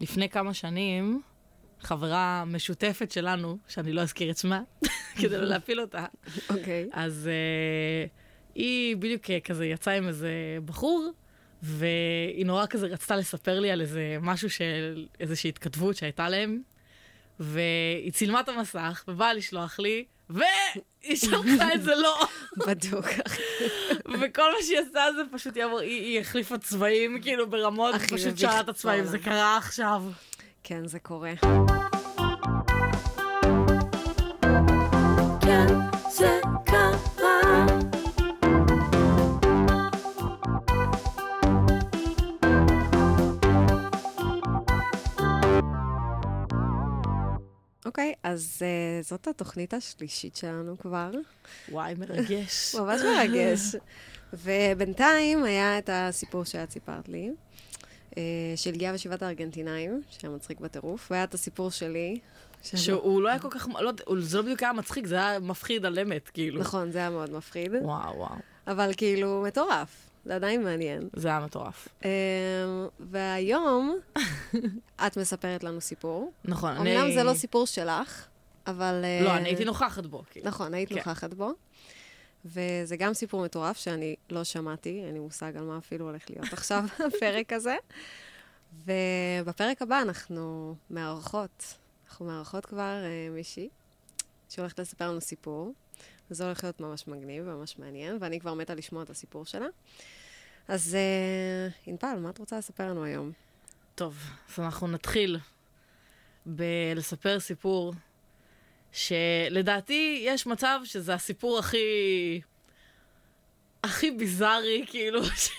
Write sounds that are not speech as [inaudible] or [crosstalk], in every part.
לפני כמה שנים, חברה משותפת שלנו, שאני לא אזכיר את שמה, [laughs] כדי לא להפיל אותה, אוקיי. אז uh, היא בדיוק אה, כזה יצאה עם איזה בחור, והיא נורא כזה רצתה לספר לי על איזה משהו של איזושהי התכתבות שהייתה להם, והיא צילמה את המסך, ובאה לשלוח לי, והיא שלחה את זה לא. בדוק. וכל מה שהיא עשתה זה פשוט יעבור, היא, היא החליפה צבעים, כאילו ברמות, הכי פשוט שרה את הצבעים. זה קרה עכשיו. כן, זה קורה. כן, אוקיי, אז uh, זאת התוכנית השלישית שלנו כבר. וואי, מרגש. [laughs] ממש מרגש. ובינתיים היה את הסיפור שאת סיפרת לי, אה, של גיאה ושבעת הארגנטינאים, שהיה מצחיק בטירוף, והיה את הסיפור שלי. שאני- שהוא לא היה כל כך, לא, זה לא בדיוק היה מצחיק, זה היה מפחיד על אמת, כאילו. נכון, זה היה מאוד מפחיד, וואו, וואו. אבל כאילו מטורף, זה עדיין מעניין. זה היה מטורף. אה, והיום [laughs] את מספרת לנו סיפור. נכון, אמנם זה לא סיפור שלך, אבל... אה, לא, אני הייתי נוכחת בו. כאילו. נכון, היית כן. נוכחת בו. וזה גם סיפור מטורף שאני לא שמעתי, אין לי מושג על מה אפילו הולך להיות עכשיו [laughs] הפרק הזה. ובפרק הבא אנחנו מארחות, אנחנו מארחות כבר uh, מישהי שהולכת לספר לנו סיפור. וזה הולך להיות ממש מגניב וממש מעניין, ואני כבר מתה לשמוע את הסיפור שלה. אז uh, ענבל, מה את רוצה לספר לנו היום? טוב, אז אנחנו נתחיל בלספר סיפור שלדעתי יש מצב שזה הסיפור הכי... הכי ביזארי, כאילו, [laughs] ש...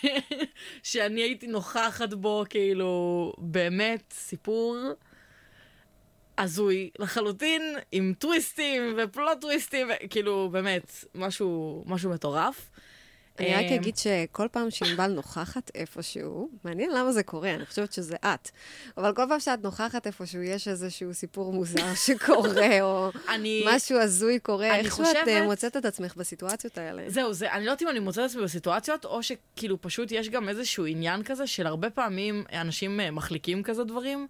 שאני הייתי נוכחת בו, כאילו, באמת סיפור הזוי לחלוטין, עם טוויסטים ופלוט טוויסטים. כאילו, באמת, משהו, משהו מטורף. אני רק אמ, אגיד שכל פעם שענבל נוכחת איפשהו, מעניין למה זה קורה, אני חושבת שזה את. אבל כל פעם שאת נוכחת איפשהו, יש איזשהו סיפור מוזר [laughs] שקורה, או אני... משהו הזוי קורה. את אה, חושבת- מוצאת את עצמך בסיטואציות האלה. זהו, זה, אני לא יודעת אם אני מוצאת את עצמי בסיטואציות, או שכאילו פשוט יש גם איזשהו עניין כזה של הרבה פעמים אנשים אה, מחליקים כזה דברים,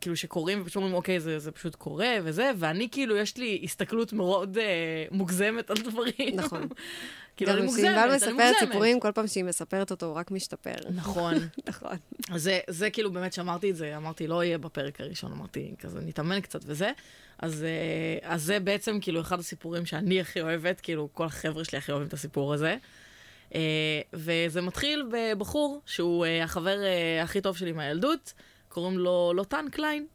כאילו שקורים ופשוט אומרים, אוקיי, זה, זה פשוט קורה וזה, ואני כאילו, יש לי הסתכלות מאוד אה, מוגזמת על דברים. נכון. [laughs] כאילו, אני גם מוגזמת, אני מספרת מוגזמת. סיפורים, כל פעם שהיא מספרת אותו, הוא רק משתפר. נכון. [laughs] נכון. זה, זה כאילו באמת שאמרתי את זה, אמרתי, לא יהיה בפרק הראשון, אמרתי, כזה, נתאמן קצת וזה. אז, אה, אז זה בעצם כאילו אחד הסיפורים שאני הכי אוהבת, כאילו, כל החבר'ה שלי הכי אוהבים את הסיפור הזה. אה, וזה מתחיל בבחור שהוא אה, החבר אה, הכי טוב שלי מהילדות, קוראים לו לוטן קליין.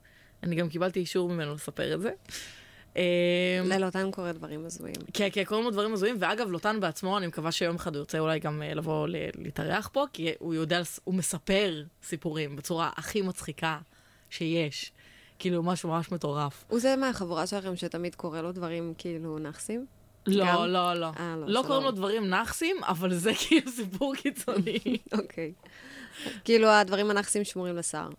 אני גם קיבלתי אישור ממנו לספר את זה. אה, ללוטן קורה דברים הזויים. כן, כן, קוראים לו דברים הזויים, ואגב, לוטן בעצמו, אני מקווה שיום אחד הוא ירצה אולי גם אה, לבוא להתארח פה, כי הוא יודע, הוא מספר סיפורים בצורה הכי מצחיקה שיש. כאילו, משהו ממש מטורף. הוא זה מהחבורה שלכם שתמיד קורה לו דברים כאילו נאחסים? לא, גם? לא, לא. אה, לא, לא. קוראים לו דברים נאחסים, אבל זה [laughs] כאילו סיפור קיצוני. [laughs] אוקיי. כאילו הדברים הנאחסים שמורים לשר.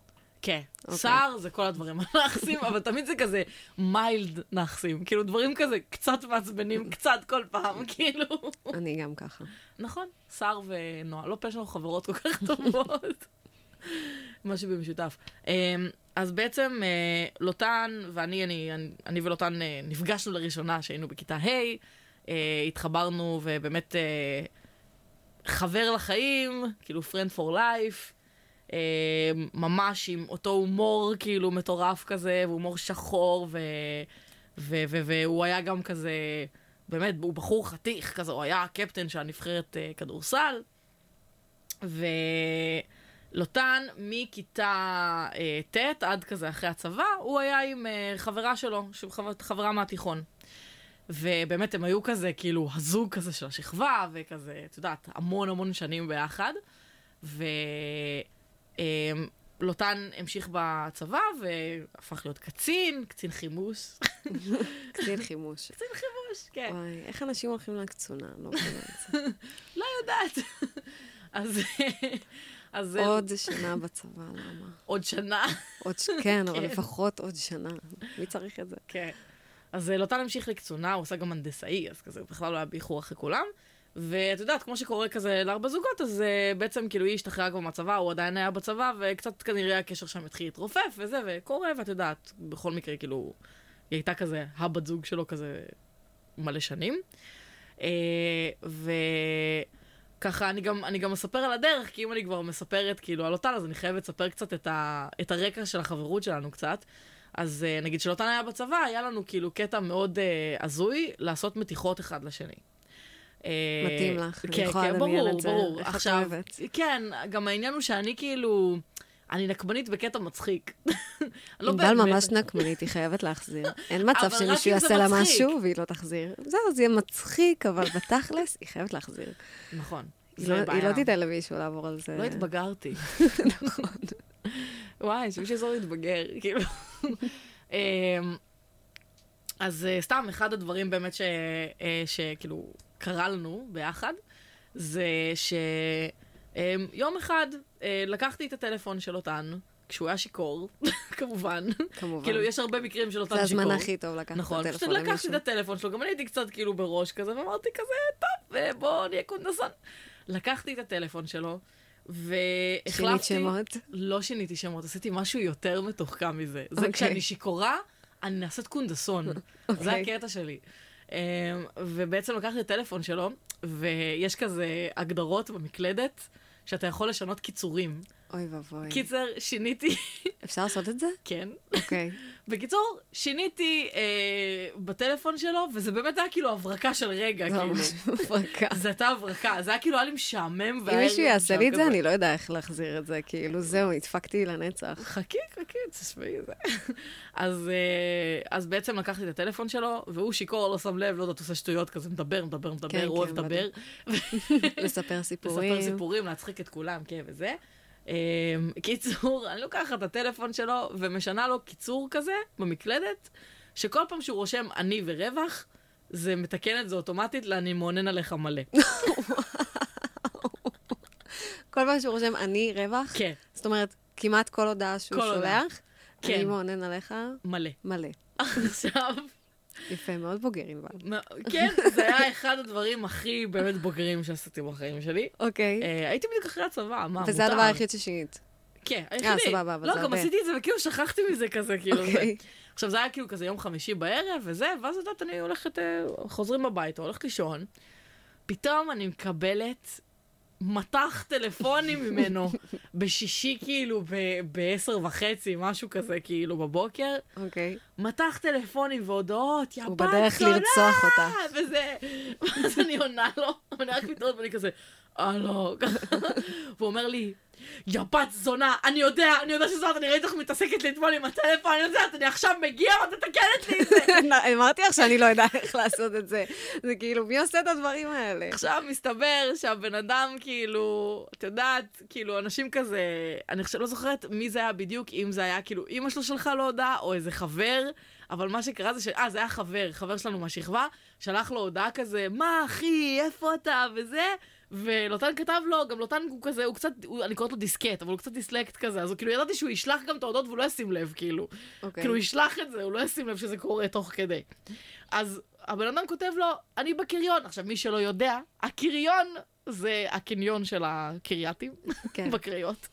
כן, אוקיי. שר זה כל הדברים [laughs] הנאחסים, אבל תמיד זה כזה מיילד נאחסים. כאילו, דברים כזה קצת מעצבנים, [laughs] קצת כל פעם, [laughs] כאילו. אני גם ככה. נכון, שר ונועה. לא פלא שאנחנו חברות כל כך טובות. משהו במשותף. אמ, אז בעצם אה, לוטן ואני, אני, אני, אני ולוטן אה, נפגשנו לראשונה כשהיינו בכיתה ה', אה, התחברנו ובאמת חבר לחיים, כאילו friend for life. אה, ממש עם אותו הומור כאילו מטורף כזה, והומור שחור, ו, ו, ו, והוא היה גם כזה, באמת, הוא בחור חתיך כזה, הוא היה הקפטן של הנבחרת אה, כדורסל. ולוטן מכיתה אה, ט' עד כזה אחרי הצבא, הוא היה עם אה, חברה שלו, חבר, חברה מהתיכון. ובאמת הם היו כזה, כאילו, הזוג כזה של השכבה, וכזה, את יודעת, המון המון שנים ביחד. ולוטן המשיך בצבא והפך להיות קצין, קצין חימוש. קצין חימוש. קצין חימוש, כן. וואי, איך אנשים הולכים לקצונה? לא זה. [laughs] לא יודעת. [laughs] אז... אז זה עוד שנה בצבא, למה? עוד שנה. עוד. כן, אבל [laughs] כן. לפחות עוד שנה. מי צריך את זה? כן. אז אה, לוטן המשיך לקצונה, הוא עושה גם הנדסאי, אז כזה, בכלל לא היה באיחור אחרי כולם. ואת יודעת, כמו שקורה כזה לארבע זוגות, אז uh, בעצם כאילו היא השתחררה כבר מהצבא, הוא עדיין היה בצבא, וקצת כנראה הקשר שם התחיל להתרופף וזה, וקורה, ואת יודעת, בכל מקרה, כאילו, היא הייתה כזה הבת זוג שלו כזה מלא שנים. Uh, וככה, אני גם, אני גם מספר על הדרך, כי אם אני כבר מספרת כאילו על אותן, אז אני חייבת לספר קצת את, ה, את הרקע של החברות שלנו קצת. אז uh, נגיד שלאותן היה בצבא, היה לנו כאילו קטע מאוד uh, הזוי לעשות מתיחות אחד לשני. מתאים לך, אני כן, יכולה כן, לדמיין ברור, את זה. ברור. איך את עכשיו, אוהבת. כן, גם העניין הוא שאני כאילו, אני נקמנית בקטע מצחיק. [laughs] לא ענבל באמת. ממש נקמנית, היא חייבת להחזיר. [laughs] אין מצב שמישהו יעשה לה. משהו והיא לא תחזיר. זהו, זה יהיה מצחיק, אבל בתכלס, היא חייבת להחזיר. נכון. היא לא-. לא תיתן למישהו לעבור על זה. לא התבגרתי. [laughs] וואי, שמישהו יעזור להתבגר, כאילו. אמ, אז אה, סתם, אחד הדברים באמת אה, שכאילו קרה לנו ביחד, זה שיום אחד אה, לקחתי את הטלפון של אותן, כשהוא היה שיכור, [laughs] כמובן. כמובן. כאילו, יש הרבה מקרים של אותן זה שיכור. הזמן הכי טוב לקחת את נכון, פשוט הטלפון לקחתי למישהו. את הטלפון שלו, גם אני הייתי קצת כאילו בראש כזה, ואמרתי כזה, טוב, אה, בוא נהיה קונדסן. לקחתי את הטלפון שלו, והחלפתי... שינית שמות? לא שיניתי שמות, עשיתי משהו יותר מתוחכם מזה. זה אוקיי. כשאני שיכורה, אני נעשית קונדסון. זה אוקיי. הקטע שלי. אמ, ובעצם לקחתי את הטלפון שלו, ויש כזה הגדרות במקלדת, שאתה יכול לשנות קיצורים. אוי ואבוי. קיצר, שיניתי, אפשר לעשות את זה? כן. אוקיי. [laughs] בקיצור, שיניתי אה, בטלפון שלו, וזה באמת היה כאילו הברקה של רגע, זה כאילו. ממש מפרקה. [laughs] זה הייתה הברקה, זה היה כאילו, היה לי משעמם. אם מישהו יעשה לי את זה. אני לא יודע איך להחזיר את זה. כאילו, זהו, נדפקתי לנצח. חכי, חכי, תשמעי זה. [laughs] אז, אה, אז בעצם לקחתי את הטלפון שלו, והוא שיכור, לא שם לב, לא יודעת, עושה שטויות כזה, מדבר, מדבר, מדבר, כן, הוא אוהב כן, לדבר. לספר סיפורים. לספר סיפורים, להצחיק את כולם, כן, וזה. אה, קיצור, אני לוקחת את הטלפון שלו ומשנה לו קיצור כזה במקלדת, שכל פעם שהוא רושם אני ורווח, זה מתקן את זה אוטומטית ל"אני מעונן עליך מלא". [laughs] כל פעם שהוא רושם אני רווח, כן, זאת אומרת, כמעט כל הודעה שהוא. שולח, כן. אני מעונן עליך, מלא. מלא. [laughs] עכשיו, יפה, מאוד בוגר, ענבל. כן, זה היה אחד הדברים הכי באמת בוגרים שעשיתי בחיים שלי. אוקיי. אה, הייתי בדיוק אחרי הצבא, מה, מותר? וזה הדבר היחיד ששינית. כן, היחידי. סבבה, אבל לא, זה גם הרבה. עשיתי את זה וכאילו שכחתי מזה כזה, כאילו. זה. אוקיי. עכשיו, זה היה כאילו כזה יום חמישי בערב וזה, ואז את יודעת, אני הולכת, אה, חוזרים הביתה, הולכת לישון, פתאום אני מקבלת מטח טלפונים ממנו [laughs] בשישי, כאילו, בעשר וחצי, משהו כזה, כאילו, בבוקר. אוקיי. מטח טלפונים והודעות, יא הוא בת בדרך זונה! לרצוח אותה. וזה, ואז אני עונה לו, ואני רק מתעוררת ואני כזה, אה לא, ככה. [laughs] והוא אומר לי, יא בת זונה, אני יודע, אני יודע שזאת, אני ראיתי אותך מתעסקת לי אתמול עם הטלפון, אני יודעת, אני עכשיו מגיע ואת מתקנת לי את זה. [laughs] אמרתי לך שאני לא יודעת איך לעשות את זה. זה כאילו, מי עושה את הדברים האלה? עכשיו מסתבר שהבן אדם כאילו, את יודעת, כאילו אנשים כזה, אני חושב, לא זוכרת מי זה היה בדיוק, אם זה היה כאילו אימא שלו שלחה לו הודעה, או איזה חבר, אבל מה שקרה זה ש... אה, זה היה חבר, חבר שלנו מהשכבה, שלח לו הודעה כזה, מה אחי, איפה אתה, וזה, ולוטן כתב לו, גם לוטן הוא כזה, הוא קצת, הוא, אני קוראת לו דיסקט, אבל הוא קצת דיסלקט כזה, אז הוא כאילו ידעתי שהוא ישלח גם את ההודעות והוא לא ישים לב, כאילו. אוקיי. כאילו, הוא ישלח את זה, הוא לא ישים לב שזה קורה תוך כדי. אז הבן אדם כותב לו, אני בקריון. עכשיו, מי שלא יודע, הקריון זה הקניון של הקרייתים, כן. בקריות.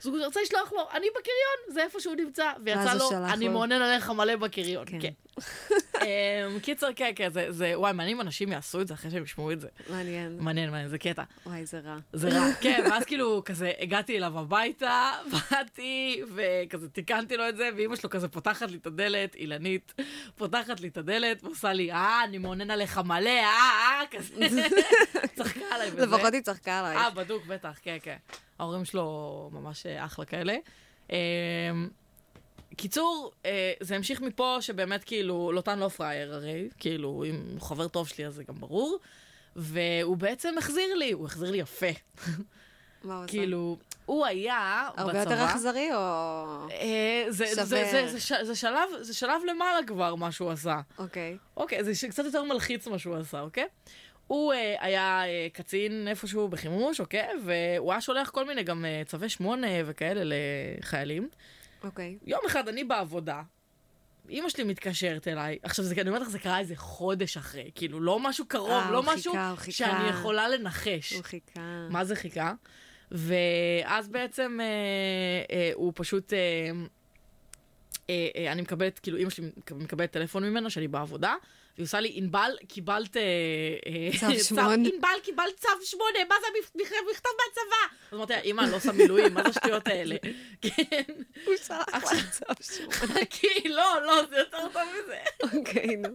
אז הוא רצה לשלוח לו, אני בקריון, זה איפה שהוא נמצא. ויצא לו, אני לו. מעונן עליך מלא בקריון. כן. כן. [laughs] אמ, קיצר, כן, כן, זה, זה, וואי, מעניין אם אנשים יעשו את זה אחרי שהם ישמעו את זה. מעניין. מעניין, מעניין, זה קטע. וואי, זה רע. זה רע. כן, ואז כאילו, כזה, הגעתי אליו הביתה, [laughs] באתי, וכזה תיקנתי לו את זה, ואימא שלו כזה פותחת לי את הדלת, אילנית, פותחת לי את הדלת, ועושה לי, אה, אני מעונן עליך מלא, אה, אה, כזה. [laughs] צחקה עליי. לפחות היא צחקה עלייך. אה, בדוק, בטח, כן, כן. ההורים שלו ממש אה, אחלה כאלה. אמ, קיצור, אה, זה המשיך מפה שבאמת כאילו, לוטן לא פראייר הרי, כאילו, אם הוא חבר טוב שלי אז זה גם ברור. והוא בעצם החזיר לי, הוא החזיר לי יפה. מה הוא עשה? כאילו, הוא היה בצבא... הרבה יותר אכזרי או... אה, זה, שלב, למעלה כבר, מה שהוא עשה. אוקיי. אוקיי, זה קצת יותר מלחיץ מה שהוא עשה, אוקיי? הוא אה, היה אה, קצין איפשהו בחימוש, אוקיי? והוא היה שולח כל מיני גם אה, צווי שמונה וכאלה לחיילים. אוקיי. יום אחד אני בעבודה, אימא שלי מתקשרת אליי, עכשיו, זה, אני אומרת לך, זה קרה איזה חודש אחרי, כאילו, לא משהו קרוב, אה, לא הוא משהו חיכה, חיכה. שאני יכולה לנחש. הוא חיכה. מה זה חיכה? ואז בעצם אה, אה, הוא פשוט... אה, אה, אה, אני מקבלת, כאילו, אימא שלי מקבלת טלפון ממנו, שאני בעבודה, והיא עושה לי, ענבל, קיבלת... אה, אה, צו שמונה." ענבל, קיבלת צו שמונה, מה זה מכתב מהצבא? אז אמרתי לה, אימא, אני לא עושה מילואים, מה זה השטויות האלה? [laughs] כן. הוא שלח לה צו שמונה. [laughs] כי לא, לא, זה יותר טוב מזה. אוקיי, נו.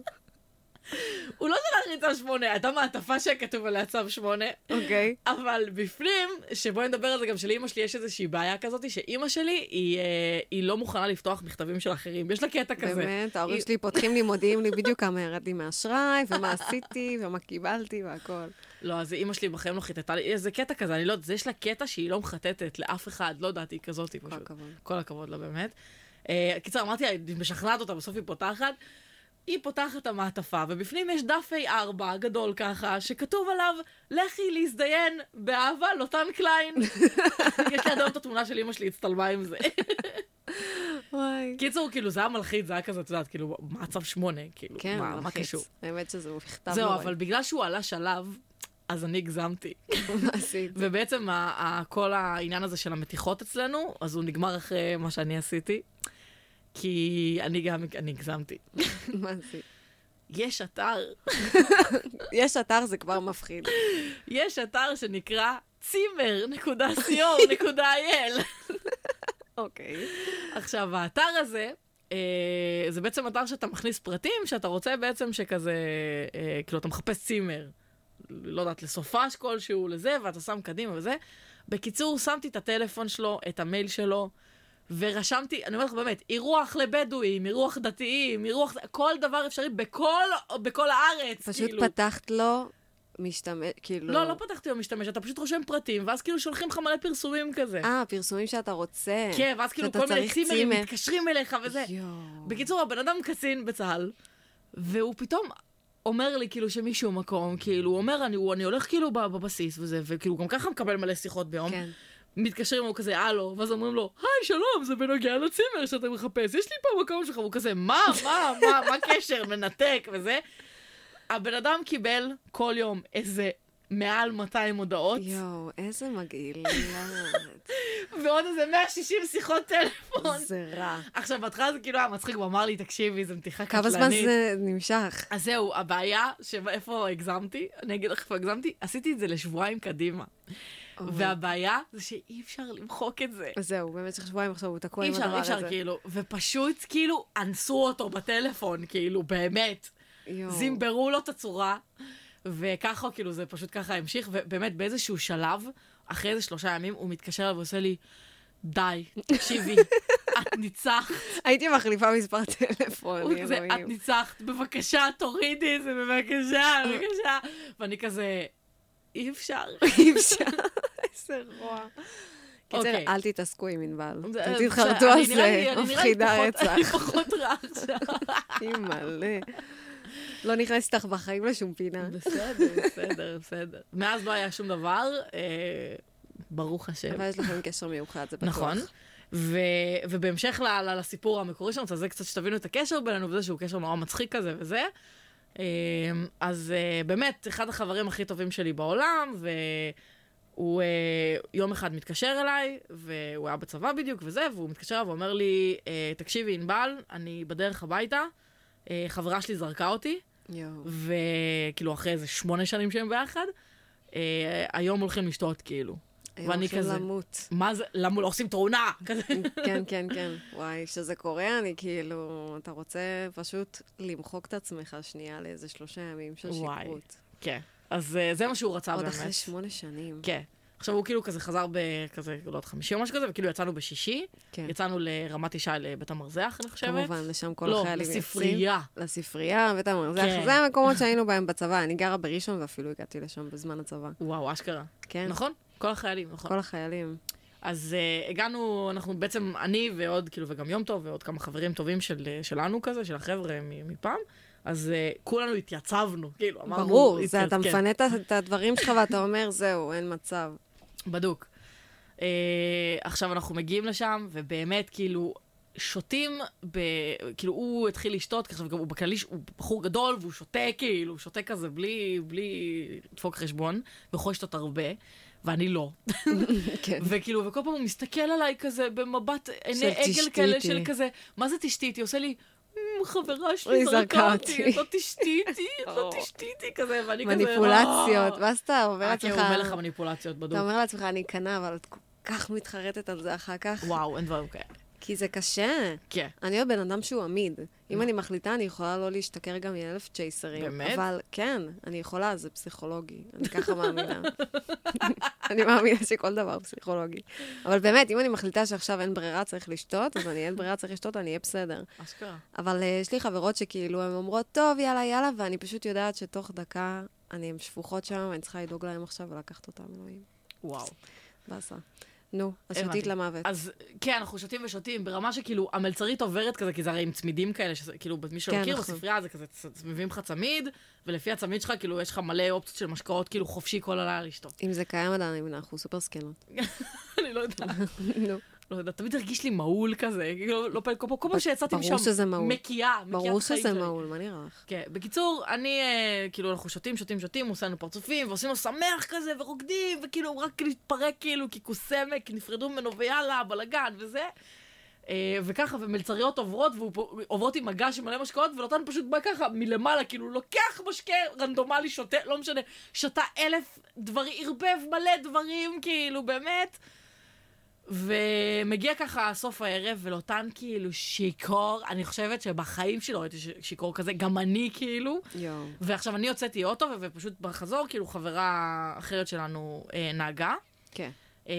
[laughs] הוא לא שלח לי צו שמונה, הייתה מעטפה שכתוב עליה צו שמונה. אוקיי. [laughs] אבל בפנים, שבואי נדבר על זה גם שלאימא שלי יש איזושהי בעיה כזאת, שאימא שלי היא, אה, היא לא מוכנה לפתוח מכתבים של אחרים. יש לה קטע כזה. באמת, ההורים היא- שלי פותחים לי, מודיעים לי בדיוק כמה ירד לי מהאשראי, ומה עשיתי, ומה קיבלתי, והכל. לא, אז אימא שלי בחיים לא חיטטה לי, איזה קטע כזה, אני לא יודעת, יש לה קטע שהיא לא מחטטת לאף אחד, לא יודעת, היא כזאת, כל פשוט. הכבוד. כל הכבוד לה, באמת. אה, קיצר, אמרתי לה, משכנעת אותה, בסוף היא פותחת. היא פותחת את המעטפה, ובפנים יש דף A4 גדול ככה, שכתוב עליו, לכי להזדיין באהבה לוטן קליין. [laughs] יש לי עד היום את התמונה של אמא שלי הצטלמה עם זה. וואי. קיצור, כאילו, זה היה מלחיץ, זה היה כזה, את יודעת, כאילו, מה צו שמונה? כאילו, כן, מה, מה. קשור? האמת שזה מכתב זהו. אבל בגלל שהוא עלה שלב, אז אני הגזמתי. [laughs] מה עשית? ובעצם כל העניין הזה של המתיחות אצלנו, אז הוא נגמר אחרי מה שאני עשיתי. כי אני גם, אני הגזמתי. [laughs] מה עשית? יש אתר, יש אתר, זה כבר מפחיד. יש אתר שנקרא צימר.co.il. אוקיי. עכשיו, האתר הזה, אה, זה בעצם אתר שאתה מכניס פרטים, שאתה רוצה בעצם שכזה, אה, כאילו, אתה מחפש צימר, לא יודעת, לסופש כלשהו, לזה, ואתה שם קדימה וזה. בקיצור, שמתי את הטלפון שלו, את המייל שלו, ורשמתי, אני אומרת לך באמת, אירוח לבדואים, אירוח דתיים, אירוח, כל דבר אפשרי בכל, בכל הארץ, פשוט כאילו. פתחת לו משתמש, כאילו... לא, לא פתחתי במשתמש, אתה פשוט רושם פרטים, ואז כאילו שולחים לך מלא פרסומים כזה. אה, פרסומים שאתה רוצה. כן, ואז כאילו כל מיני צימרים צימר. מתקשרים אליך וזה. יואו. בקיצור, הבן אדם קצין בצה"ל, והוא פתאום אומר לי כאילו שמישהו מקום, כאילו, הוא אומר, אני, הוא- אני הולך כאילו בב- בבסיס וזה, וכאילו גם ככה מקבל מלא שיחות ביום. כן. מתקשרים, הוא כזה, הלו, ואז אומרים לו, היי, שלום, זה בנוגע לצימר שאתה מחפש, יש לי פה מקום שלך, והוא כזה, מה, מה, מה, מה הקשר, מנתק וזה. הבן אדם קיבל כל יום איזה מעל 200 הודעות, יואו, איזה מגעילה. [laughs] ועוד איזה 160 שיחות טלפון. זה רע. עכשיו, בהתחלה זה כאילו היה מצחיק, הוא אמר לי, תקשיבי, זו מתיחה קטלנית. כמה זמן זה נמשך? אז זהו, הבעיה, שאיפה הגזמתי, אני אגיד לך איפה הגזמתי, עשיתי את זה לשבועיים קדימה. והבעיה זה שאי אפשר למחוק את זה. זהו, במשך שבועיים עכשיו הוא תקוע אי עם אפשר, הדבר אי הזה. אפשר, כאילו, ופשוט כאילו אנסו אותו בטלפון, כאילו, באמת. זימברו לו את הצורה, וככה, כאילו, זה פשוט ככה המשיך, ובאמת באיזשהו שלב, אחרי איזה שלושה ימים, הוא מתקשר אליו ועושה לי, די, תקשיבי, [laughs] את ניצחת. הייתי מחליפה מספר טלפון, כזה, את אלוהים. ניצחת, בבקשה, תורידי את זה, בבקשה, בבקשה. ואני כזה, אי אפשר. אי אפשר. איזה רוע. קיצר, אוקיי. אל תתעסקו עם ענבל. תתחרטו על זה, מפחידה פחות- אני רצח. [laughs] פחות רע עכשיו. [laughs] אימא'לה. לא נכנסת לך בחיים לשום פינה. בסדר, בסדר, בסדר. מאז לא היה שום דבר, אה, ברוך השם. אבל יש לכם קשר מיוחד, זה בטוח. נכון. ו- ובהמשך ל- ל- לסיפור המקורי שלנו, זה קצת שתבינו את הקשר בינינו, וזה שהוא קשר נורא מצחיק כזה וזה. אה, אז אה, באמת, אחד החברים הכי טובים שלי בעולם, והוא אה, יום אחד מתקשר אליי, והוא היה בצבא בדיוק וזה, והוא מתקשר אליי ואומר לי, אה, תקשיבי, ענבל, אני בדרך הביתה, אה, חברה שלי זרקה אותי. וכאילו אחרי איזה שמונה שנים שהם ביחד, אה, היום הולכים לשתות, כאילו. הם ואני כזה- למות. מה זה, למה לא עושים תאונה? [laughs] כן, כן, כן. וואי, כשזה קורה, אני כאילו, אתה רוצה פשוט למחוק את עצמך שנייה לאיזה שלושה ימים של וואי. שכרות. כן. אז אה, זה מה שהוא רצה עוד באמת. אחרי שמונה שנים. כן. עכשיו הוא כאילו כזה חזר בכזה, לא יודעת, חמישי או משהו כזה, וכאילו יצאנו בשישי, כן. יצאנו לרמת ישי לבית המרזח, אני חושבת. כמובן, לשם כל לא, החיילים יוצאים. לספרייה. לספרייה, בית המרזח. כן. זה המקומות שהיינו בהם בצבא. אני גרה בראשון ואפילו הגעתי לשם בזמן הצבא. וואו, אשכרה. כן? נכון? כל החיילים, נכון. כל החיילים. אז uh, הגענו, אנחנו בעצם, אני ועוד, כאילו, וגם יום טוב, ועוד כמה חברים טובים של, אה, שלנו כזה, של החבר'ה מפעם, אז uh, כולנו התייצבנו, כאילו, אמרנו... ברור, התייצ- זה אתה כן. מפנה את הדברים שלך ואתה אומר, זהו, אין מצב. בדוק. Uh, עכשיו אנחנו מגיעים לשם, ובאמת, כאילו, שותים, ב... כאילו, הוא התחיל לשתות, עכשיו גם הוא בכללי, הוא בחור גדול, והוא שותה, כאילו, הוא שותה כזה בלי, בלי לדפוק חשבון, ויכול לשתות הרבה, ואני לא. [laughs] כן. וכאילו, וכל פעם הוא מסתכל עליי כזה במבט עיני עגל כאלה. של כזה, מה זה תשתי איתי? עושה לי... "מ, חברה שלי זרקה אותי." את לא תשתי איתי, את [laughs] לא. תשתי איתי, כזה, ואני כזה... מניפולציות, "אה." ואז אתה אומר כן, לעצמך, הוא מלך המניפולציות בדוק. אתה אומר לעצמך, אני אכנע, אבל את כל כך מתחרטת על זה אחר כך, וואו, אין דברים כאלה. כי זה קשה. כן. אני עוד בן אדם שהוא עמיד. אם אני מחליטה, אני יכולה לא להשתכר גם מאלף צ'ייסרים. באמת? אבל כן, אני יכולה, זה פסיכולוגי. אני ככה מאמינה. [laughs] אני מאמינה שכל דבר פסיכולוגי. אבל באמת, אם אני מחליטה שעכשיו אין ברירה, צריך לשתות, אז אני אין ברירה, צריך לשתות, אני אהיה בסדר. אשכרה. אבל אה, יש לי חברות שכאילו, הן אומרות, טוב, יאללה, יאללה, ואני פשוט יודעת שתוך דקה אני הן שפוכות שם, ואני צריכה לדאוג להן עכשיו ולקחת אותן, אלוהים. וואו. באסה. נו, אז. שתית למוות. אז כן, אנחנו שותים ושותים, ברמה שכאילו, המלצרית עוברת כזה, כי זה הרי עם צמידים כאלה, שזה כאילו, מי שלא כן, מכיר, נכון. בספרייה זה כזה, מביאים לך צמיד, ולפי הצמיד שלך, כאילו, יש לך מלא אופציות של משקאות, כאילו, חופשי כל הלילה לשתות. אם זה קיים עדיין, אנחנו סופר זקנות. [laughs] אני לא יודעת, [laughs] נו. לא יודעת, תמיד הרגיש לי מהול כזה, כאילו, לא פעם, כל פעם- שיצאתי משם, ברור שזה מהול. מקיאה, ברור שזה. מהול, מה נראה לך? כן, בקיצור, אני, אה, כאילו, אנחנו שותים, שותים, שותים, עושה לנו פרצופים, ועושים לו שמח כזה, ורוקדים, וכאילו, רק להתפרק, כאילו, כי כוס סמק, נפרדו ממנו, ויאללה, בלאגן, וזה. אה, וככה, ומלצריות עוברות, ועוברות עם מגש עם מלא משקאות, ולוטן פשוט בא ככה מלמעלה, כאילו, לוקח משקה רנדומלי, שותה, לא משנה, שתה אלף דברים, ערבב מלא דברים, כאילו, באמת. ומגיע ככה סוף הערב, ולוטן כאילו שיכור, אני חושבת שבחיים שלי לא ראיתי ש- שיכור כזה, גם אני כאילו. יואו. ועכשיו אני הוצאתי אוטו, ופשוט בחזור, כאילו חברה אחרת שלנו אה, נהגה. כן. אה,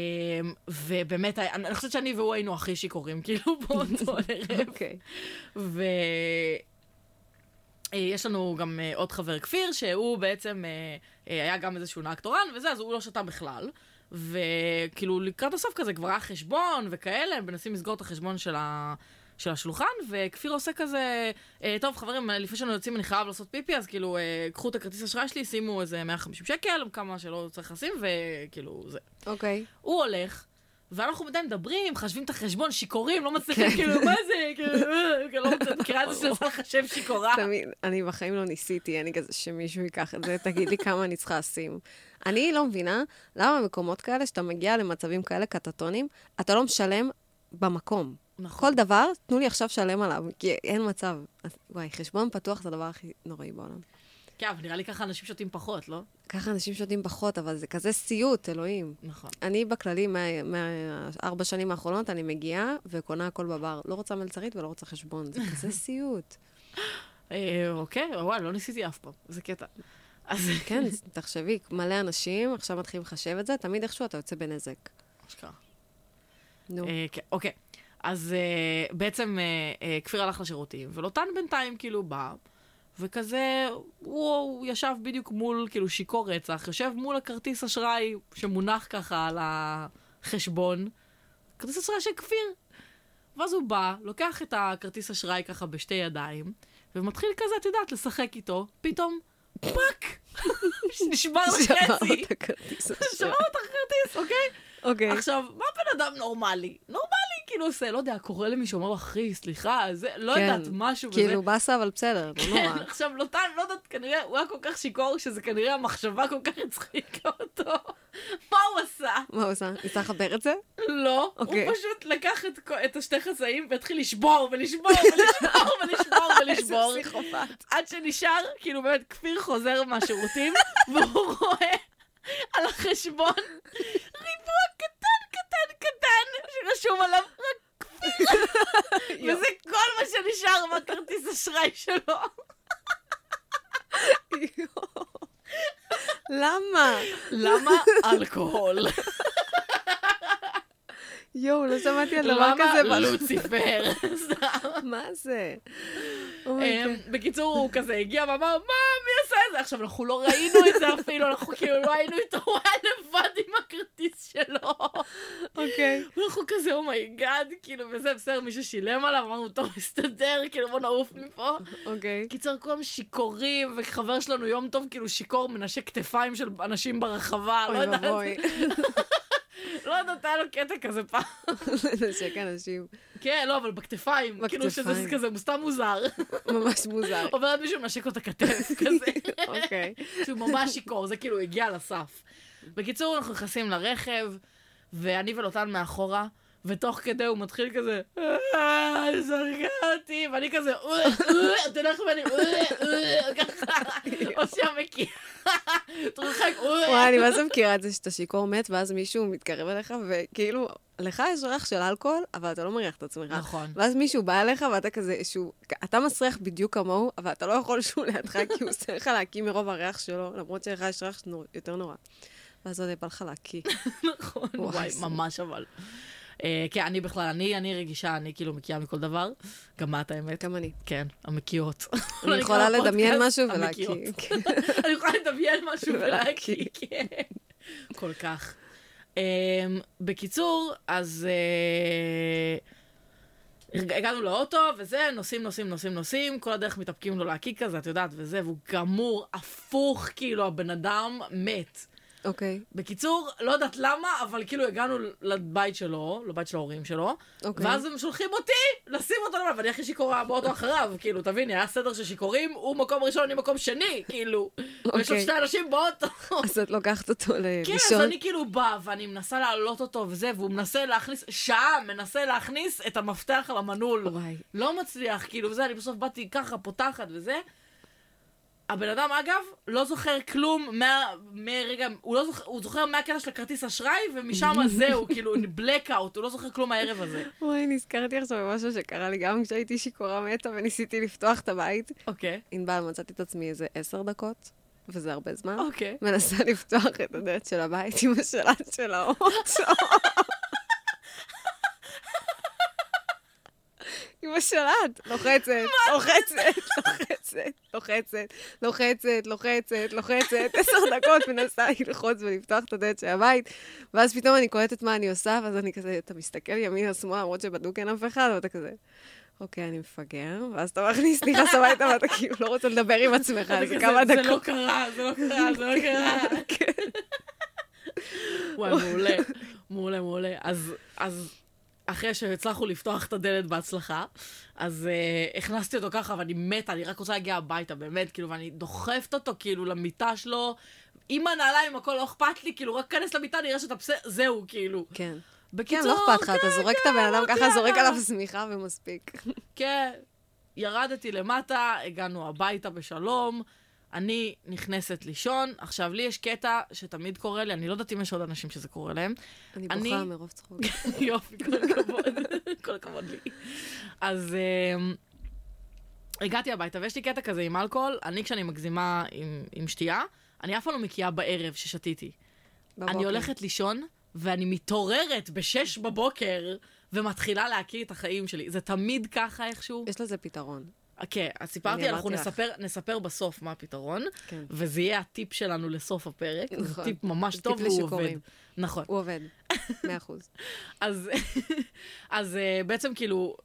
ובאמת, היה- אני חושבת שאני והוא היינו הכי שיכורים, [laughs] כאילו, באותו [laughs] ערב. אוקיי. ו... אה, יש לנו גם אה, עוד חבר כפיר, שהוא בעצם אה, היה גם איזשהו נהג תורן וזה, אז הוא לא שתה בכלל. וכאילו לקראת הסוף כזה כבר היה חשבון וכאלה, הם מנסים לסגור את החשבון של, ה... של השולחן, וכפיר עושה כזה, אה, טוב חברים, לפני שאנו יוצאים אני חייב לעשות פיפי, אז כאילו, אה, קחו את הכרטיס אשראי שלי, שימו איזה 150 שקל, כמה שלא צריך לשים, וכאילו, זה. אוקיי. הוא הולך, ואנחנו מדי מדברים, מחשבים את החשבון, שיכורים, לא מצליחים, כן. כאילו, מה זה, כאילו, אה, כאילו, לא מצליחים, מכירה את זה שאני צריכה לחשב שיכורה. תמיד, אני בחיים לא ניסיתי, אני כזה שמישהו ייקח את זה, תגיד לי כמה אני צריכה לשים. אני לא מבינה למה במקומות כאלה, שאתה מגיע למצבים כאלה קטטונים, אתה לא משלם במקום. נכון. כל דבר, תנו לי עכשיו שלם עליו, כי אין מצב. וואי, חשבון פתוח זה הדבר הכי נוראי בעולם. כן, אבל נראה לי ככה אנשים שותים פחות, לא? ככה אנשים שותים פחות, אבל זה כזה סיוט, אלוהים. נכון. אני בכללי, מה- מהארבע שנים האחרונות, אני מגיעה וקונה הכל בבר. לא רוצה מלצרית ולא רוצה חשבון, זה כזה [laughs] סיוט. אה, אוקיי, וואי, לא ניסיתי אף פעם, זה קטע. אז כן, [laughs] תחשבי, מלא אנשים, עכשיו מתחילים לחשב את זה, תמיד איכשהו אתה יוצא בנזק. אשכרה. נו, אה, כן, אוקיי. אז אה, בעצם כפיר הלך לשירותים, ולוטן בינתיים כאילו בא, וכזה, הוא, הוא ישב בדיוק מול, כאילו שיכור רצח, יושב מול הכרטיס אשראי שמונח ככה על החשבון, כרטיס אשראי של כפיר. ואז הוא בא, לוקח את הכרטיס אשראי ככה בשתי ידיים, ומתחיל כזה, את יודעת, לשחק איתו, פתאום, fuck! [laughs] נשבר שבר לחצי. את הכרטיס [laughs] שמע עכשיו. אותך כרטיס, אוקיי? אוקיי. עכשיו, מה בן אדם נורמלי? נורמלי, כאילו עושה, לא יודע, קורא למישהו, אומר לו, אחי, סליחה, זה, לא כן, יודעת, משהו וזה. כאילו באסה, אבל בסדר, לא כן, נורא. עכשיו, לוטן, לא יודעת, כנראה, הוא היה כל כך שיכור, שזה כנראה המחשבה כל כך הצחיקה אותו. מה הוא עשה? מה הוא עושה? ניסה לחבר את זה? לא, אוקיי. הוא פשוט לקח את, את השתי חצאים והתחיל לשבור ולשבור ולשבור ולשבור [laughs] ולשבור. איזה פסיכופת. עד שנשאר, כאילו באמת, כפיר חוזר מהשירותים, והוא רואה על החשבון ריבוע קטן, קטן, קטן, שרשום עליו רק כפיר, [laughs] וזה כל מה שנשאר מהכרטיס אשראי שלו. למה? למה אלכוהול? [laughs] יואו, לא שמעתי על דבר למה כזה. ב- לוציפר? [laughs] מה זה? אמ. בקיצור, הוא כזה הגיע ואמר, מה, מי עשה את זה? עכשיו, אנחנו לא ראינו את זה אפילו, אנחנו כאילו לא היינו איתו, הוא היה לבד עם הכרטיס שלו. אוקיי. ואנחנו כזה, oh my God, כאילו, וזה בסדר, מישהו שילם עליו, אמרנו, טוב, מסתדר, כאילו, בוא נעוף מפה. אוקיי. קיצר, כולם שיכורים, וחבר שלנו יום טוב, כאילו, שיכור מנשק כתפיים של אנשים ברחבה, לא אוי יודעת, ואבוי. [laughs] לא יודעת, היה לו קטע כזה פעם. [laughs] לנשק אנשים. כן, לא, אבל בכתפיים. כאילו שזה בכתפיים. כזה סתם מוזר. ממש מוזר. [laughs] עובר עד מישהו מנשק לו את הכתף [laughs] כזה. אוקיי. שהוא ממש שיכור, זה כאילו הגיע לסף. בקיצור, אנחנו נכנסים לרכב, ואני ולוטן מאחורה, ותוך כדי הוא מתחיל כזה, "אה, זרקה אותי, ואני כזה, "אה, אה", תלך ואני, ככה, [laughs] עושה מקיאה, [laughs] תרחק. וואי, אני מה זה מכירה את זה שאתה שיכור מת, ואז מישהו מתקרב אליך, וכאילו, לך יש ריח של אלכוהול, אבל אתה לא מריח את עצמך. נכון. ואז מישהו בא אליך, ואתה כזה, שהוא, אתה מסריח בדיוק כמוהו, אבל אתה לא יכול שהוא לידך, [laughs] כי הוא עושה לך להקיא מרוב הריח שלו, למרות שלך יש ריח שנור- יותר נורא. ואז עוד בא לך להקיא. נכון, וואי, וואי, זה- ממש אבל. אה, כן, אני בכלל, אני אני רגישה, אני כאילו מקיאה מכל דבר. גם את האמת. גם אני. כן, המקיות. [laughs] [laughs] אני יכולה לדמיין משהו. ולהקיא. אני יכולה לדמיין משהו ולהקיא. כן. כל כך. Um, בקיצור, אז uh, הגענו לאוטו, וזה, נוסעים, נוסעים, נוסעים, נוסעים, כל הדרך מתאפקים לו להקיא כזה, את יודעת, וזה, והוא גמור, הפוך, כאילו, הבן אדם מת. אוקיי, בקיצור, לא יודעת למה, אבל כאילו הגענו לבית שלו, לבית של ההורים שלו, אוקיי. ואז הם שולחים אותי לשים אותו למעלה, ואני הכי שיכורה באוטו אחריו, כאילו, תביני, היה סדר של שיכורים, הוא מקום ראשון, אני מקום שני, כאילו. ויש עוד אוקיי. שני אנשים באוטו. אז את לוקחת אותו כן, אז. אני כאילו באה, ואני מנסה להעלות אותו וזה, והוא מנסה להכניס, שעה מנסה להכניס את המפתח על המנעול. וואי. לא מצליח, כאילו, וזה, אני בסוף באתי ככה, פותחת וזה. הבן אדם, אגב, לא זוכר כלום מה... מרגע... הוא לא זוכר... הוא זוכר מהקטע של הכרטיס אשראי, ומשם [laughs] זהו, כאילו, blackout, הוא לא זוכר כלום מהערב הזה. וואי, נזכרתי עכשיו במשהו שקרה לי גם כשהייתי שיכורה מתה וניסיתי לפתוח את הבית. אוקיי. ענבל, מצאתי את עצמי איזה עשר דקות, וזה הרבה זמן. אוקיי. מנסה לפתוח את הדלת של הבית עם השלט של האוטו. [laughs] עם השלט, לוחצת, לוחצת, לוחצת, לוחצת, לוחצת, לוחצת, לוחצת, עשר דקות מנסה ללחוץ ולפתוח את הדלת של הבית, ואז פתאום אני קולטת מה אני עושה, ואז אני כזה, אתה מסתכל ימינה שמאלה, למרות שבדוק אין אף אחד, ואתה כזה, אוקיי, אני מפגר, ואז אתה מכניס, נכנס הביתה, ואתה כאילו לא רוצה לדבר עם עצמך, זה כמה זה לא דקות. קרה, זה לא קרה, זה לא קרה. [laughs] כן. וואי, מעולה, מעולה, מעולה. אז, אז אחרי שהצלחנו לפתוח את הדלת בהצלחה, אז uh, הכנסתי אותו ככה, ואני מתה, אני רק רוצה להגיע הביתה, באמת, כאילו, ואני דוחפת אותו, כאילו, למיטה שלו. עם הנעליים, הכל לא אכפת לי, כאילו, רק כנס למיטה, נראה שאתה בסדר, זהו, כאילו. כן. בקיצור, כן, לא אכפת לך, אתה זורק את הבן אדם כן, ככה, זורק כן. עליו שמיכה ומספיק. כן, ירדתי למטה, הגענו הביתה בשלום, אני נכנסת לישון. עכשיו, לי יש קטע שתמיד קורה לי, אני לא יודעת אם יש עוד אנשים שזה קורה להם. אני בוכה מרוב צחוק. [laughs] יופי, כל הכבוד, [laughs] כל הכבוד לי. אז אמ, הגעתי הביתה, ויש לי קטע כזה עם אלכוהול, אני כשאני מגזימה עם, עם שתייה, אני אף פעם לא מקיאה בערב ששתיתי. בבוקר. אני הולכת לישון, ואני מתעוררת בשש בבוקר, ומתחילה להקיא את החיים שלי. זה תמיד ככה איכשהו. יש לזה פתרון. כן, אז סיפרתי, אנחנו. נספר, נספר בסוף מה הפתרון, כן. וזה יהיה הטיפ שלנו לסוף הפרק. זה נכון. טיפ ממש טיפ טוב והוא עובד. נכון. הוא עובד. מאה אחוז. [laughs] אז, [laughs] אז אה, בעצם כאילו,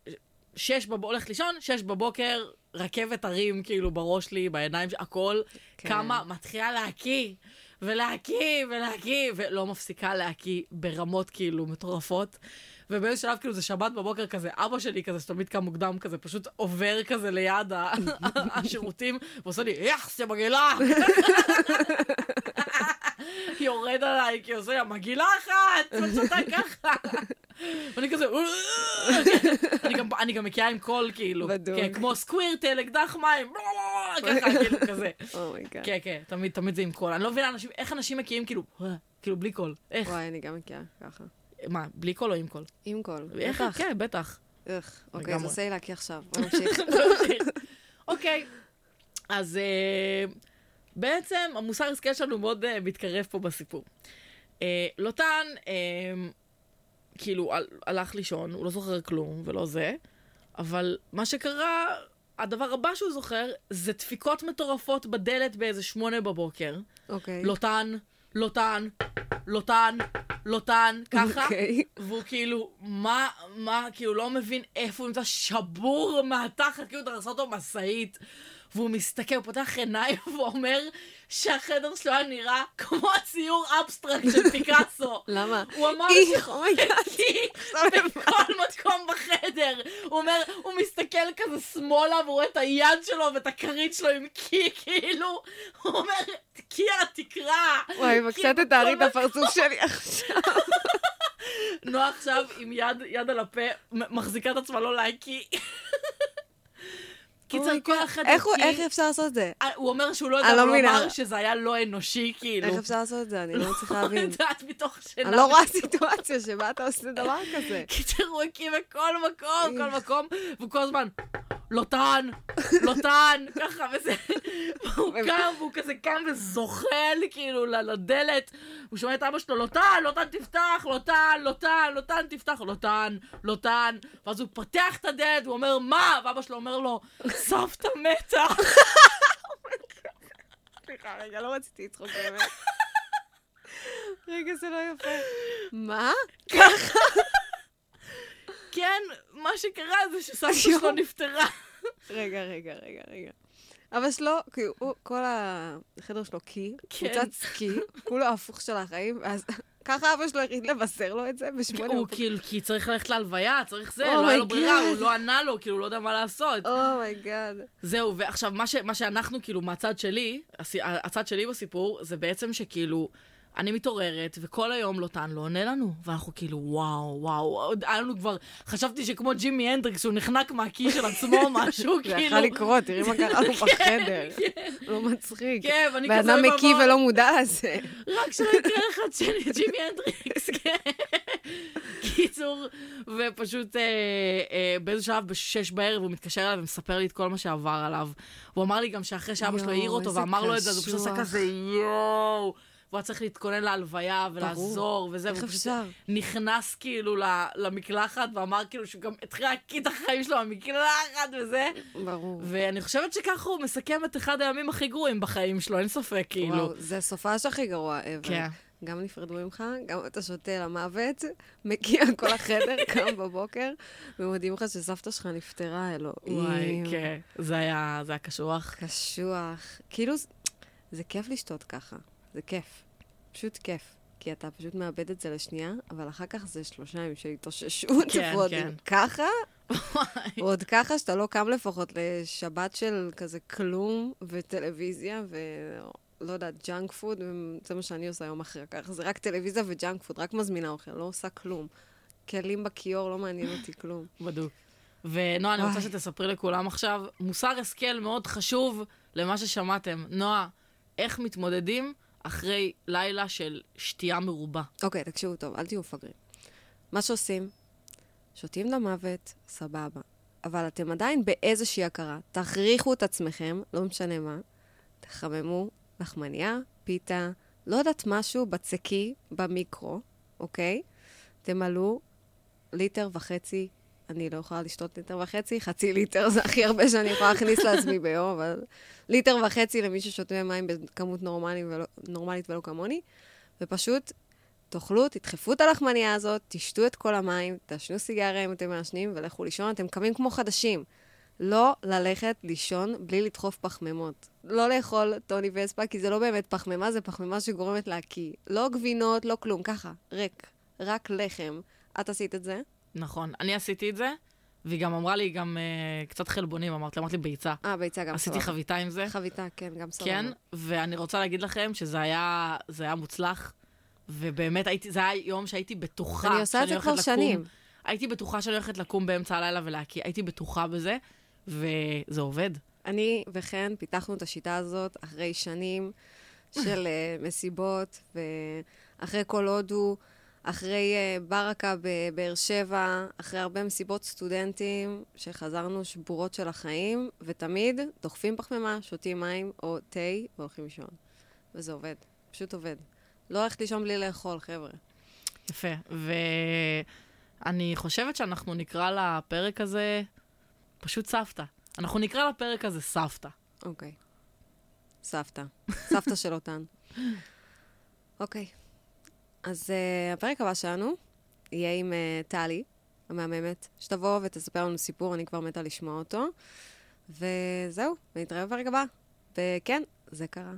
שש בבוקר, הולך לישון, שש בבוקר, רכבת הרים כאילו בראש שלי, בעיניים, הכל, כן. כמה מתחילה להקיא, ולהקיא, ולהקיא, ולא מפסיקה להקיא ברמות כאילו מטורפות. ובאיזה שלב כאילו זה שבת בבוקר כזה, אבא שלי כזה, שתמיד קם מוקדם כזה, פשוט עובר כזה ליד [laughs] השירותים, ועושה לי, יחס, יא מגעילה! [laughs] יורד עליי, כי עושה לה מגעילה אחת, שותה ככה. [laughs] ואני כזה, אני גם- אני גם מקיאה עם קול, כאילו. כן, כמו Squirtle, אקדח מים, ככה, כאילו, כזה. oh my God. כן, כן, תמיד, תמיד זה עם קול. אני לא מבינה איך אנשים מקיאים כאילו, כאילו בלי קול. איך? וואי, אני גם מכירה ככה. מה, בלי קול או עם קול? עם קול. איך? כן, בטח. איך. אוקיי, אז. עושה לי להקיא עכשיו. בוא [laughs] נמשיך. אוקיי, אז אה, בעצם המוסר השכל שלנו מאוד אה, מתקרב פה בסיפור. אה, לוטן, כאילו, הל- הלך לישון, הוא לא זוכר כלום ולא זה, אבל מה שקרה, הדבר הבא שהוא זוכר, זה דפיקות מטורפות בדלת באיזה שמונה בבוקר. אוקיי. לוטן, לוטן, לוטן, לוטן, ככה. אוקיי. והוא כאילו, מה, מה, כאילו לא מבין איפה הוא נמצא שבור מהתחת, כאילו דרסה אותו משאית. והוא מסתכל, הוא פותח עיניים [laughs] ואומר שהחדר שלו היה נראה כמו הציור אבסטרקט של פיקאסו. [laughs] למה? הוא אמר ש... כי [laughs] בכל מקום בחדר. הוא אומר, הוא מסתכל כזה שמאלה והוא רואה את היד שלו ואת הכרית שלו עם קי, כאילו, הוא אומר, קי על התקרה. וואי, קי בבקשה תתארי את מקום." הפרצוף שלי עכשיו. נועה עכשיו עם יד, על הפה, מחזיקה את עצמה לא להקיא. קיצר, כל. החדר Oh איך הוא-. איך אפשר לעשות את זה? אה, הוא אומר שהוא לא יודע, אני לא אבל הוא. אמר שזה היה לא אנושי, כאילו. איך אפשר לעשות את זה? אני לא מצליחה [laughs] לא להבין. יודעת מתוך שינה. אני לא רואה סיטואציה שבה אתה עושה דבר כזה. [laughs] קיצר, הוא הקיא בכל מקום, כל מקום, והוא כל הזמן, לוטן, לוטן, [laughs] ככה וזה. והוא קם, והוא כזה קם וזוחל, כאילו, לדלת. הוא שומע את אבא שלו, לוטן, לוטן תפתח, לוטן, לוטן, לוטן תפתח, לוטן, לוטן. ואז הוא פותח את הדלת, הוא אומר, מה? ואבא שלו אומר לו, סבתא מתה. [laughs] סליחה, רגע, לא רציתי לצחוק באמת. [laughs] רגע, זה לא יפה. מה? כן, מה שקרה זה שסבתא שלו נפטרה. רגע, רגע, רגע, רגע. אבא שלו, כאילו, הוא- כל החדר שלו קי, כן. קבוצת קי, כולו הפוך של החיים, אז [laughs] ככה אבא שלו החליט לבשר לו את זה בשמונה הוא. כאילו, כי צריך ללכת להלוויה, צריך זה, Oh לא היה לו ברירה. הוא לא ענה לו, כאילו, הוא לא יודע מה לעשות. oh my God. זהו, ועכשיו, מה, שאנחנו, כאילו, מהצד שלי, הצד שלי בסיפור, זה בעצם שכאילו, אני מתעוררת, וכל היום לוטן לא עונה לנו. ואנחנו כאילו, וואו, וואו, עוד היה לנו כבר, חשבתי שכמו ג'ימי הנדריקס, שהוא נחנק מהקי של עצמו, [laughs] משהו, זה כאילו. יכול לקרות, תראי מה קרה לו [laughs] בחדר. לא מצחיק. כן, ואני כזה אדם במוח, מקיא ולא מודע לזה. [laughs] רק שלא יקרה אחד שני, ג'ימי הנדריקס, כן. קיצור, ופשוט אה, אה, באיזה שלב בשש בערב הוא מתקשר אליי ומספר לי את כל מה שעבר עליו. הוא אמר לי גם שאחרי שאבא שלו העיר אותו ואמר לו את זה, אז הוא פשוט עשה. כזה יואו. והוא היה צריך להתכונן להלוויה ולעזור וזה, איך אפשר? נכנס כאילו למקלחת ואמר כאילו שהוא גם התחיל להקיא את החיים שלו במקלחת וזה. ברור. ואני חושבת שככה הוא מסכם את אחד הימים הכי גרועים בחיים שלו, אין ספק, כאילו. וואו, זה סופש הכי גרוע ever. כן. גם נפרדו ממך, גם אתה שותה למוות, מגיע כל החדר, [laughs] קם בבוקר, ומודיעים לך שסבתא שלך נפטרה, אלוהים. וואי, כן, זה היה זה היה קשוח. קשוח. כאילו, זה כיף לשתות ככה. זה כיף. פשוט כיף. כי אתה פשוט מאבד את זה לשנייה, אבל אחר כך זה שלושה ימים של התאוששות, כן, ועוד כן. ככה, ועוד ככה שאתה לא קם לפחות לשבת של כזה כלום, וטלוויזיה, ולא יודעת, ג'אנק פוד, זה מה שאני עושה יום אחרי כך. זה רק טלוויזיה וג'אנק פוד, רק מזמינה אוכל, לא עושה כלום. כלים בכיור, לא מעניין אותי כלום. בדוק. ונועה, אני רוצה. שתספרי לכולם עכשיו מוסר השכל מאוד חשוב למה ששמעתם. נועה, איך מתמודדים אחרי לילה של שתייה מרובה? אוקיי, תקשיבו טוב, אל תהיו מפגרים. מה שעושים, שותים למוות, סבבה. אבל אתם עדיין באיזושהי הכרה. תכריחו את עצמכם, לא משנה מה, תחממו לחמניה, פיתה, לא יודעת משהו בצקי, במיקרו, אוקיי? תמלאו ליטר וחצי, אני לא יכולה לשתות ליטר וחצי, חצי ליטר זה הכי הרבה שאני יכולה להכניס לעצמי ביום, אבל ליטר וחצי למי ששותה מים בכמות נורמלית ולא, נורמלית ולא כמוני, ופשוט תאכלו, תדחפו את הלחמניה הזאת, תשתו את כל המים, תעשנו סיגריה אם אתם מעשנים ולכו לישון, אתם קמים כמו חדשים. לא ללכת לישון בלי לדחוף פחמימות. לא לאכול טוני וספה, כי זה לא באמת פחמימה, זה פחמימה שגורמת להקיא. לא גבינות, לא כלום, ככה, ריק. רק לחם. את עשית את זה? נכון, אני עשיתי את זה, והיא גם אמרה לי גם אה, קצת חלבונים, אמרת לי, אמרת לי ביצה. אה, ביצה גם עשיתי סבבה. חביתה עם זה. חביתה, כן, גם סבבה. כן, ואני רוצה להגיד לכם שזה היה, זה היה מוצלח, ובאמת הייתי, זה היה יום שהייתי בטוחה אני עושה את שאני זה הולכת כבר לקום. שנים. הייתי בטוחה שאני הולכת לקום באמצע הלילה ולהקיא, הייתי בטוחה בזה, וזה עובד. אני וכן פיתחנו את השיטה הזאת אחרי שנים של אה, מסיבות, ואחרי כל הודו, אחרי אה, ברקה בבאר שבע, אחרי הרבה מסיבות סטודנטים, שחזרנו שבורות של החיים, ותמיד דוחפים פחמימה, שותים מים או תה והולכים לישון. וזה עובד, פשוט עובד. לא הולכת לישון בלי לאכול, חבר'ה. יפה. ואני חושבת שאנחנו נקרא לפרק הזה פשוט סבתא. אנחנו נקרא לפרק הזה סבתא. אוקיי. סבתא. סבתא של אותן. אוקיי. אז uh, הפרק הבא שלנו יהיה עם uh, טלי, המהממת, שתבוא ותספר לנו סיפור, אני כבר מתה לשמוע אותו. וזהו, נתראה בפרק הבא. וכן, זה קרה.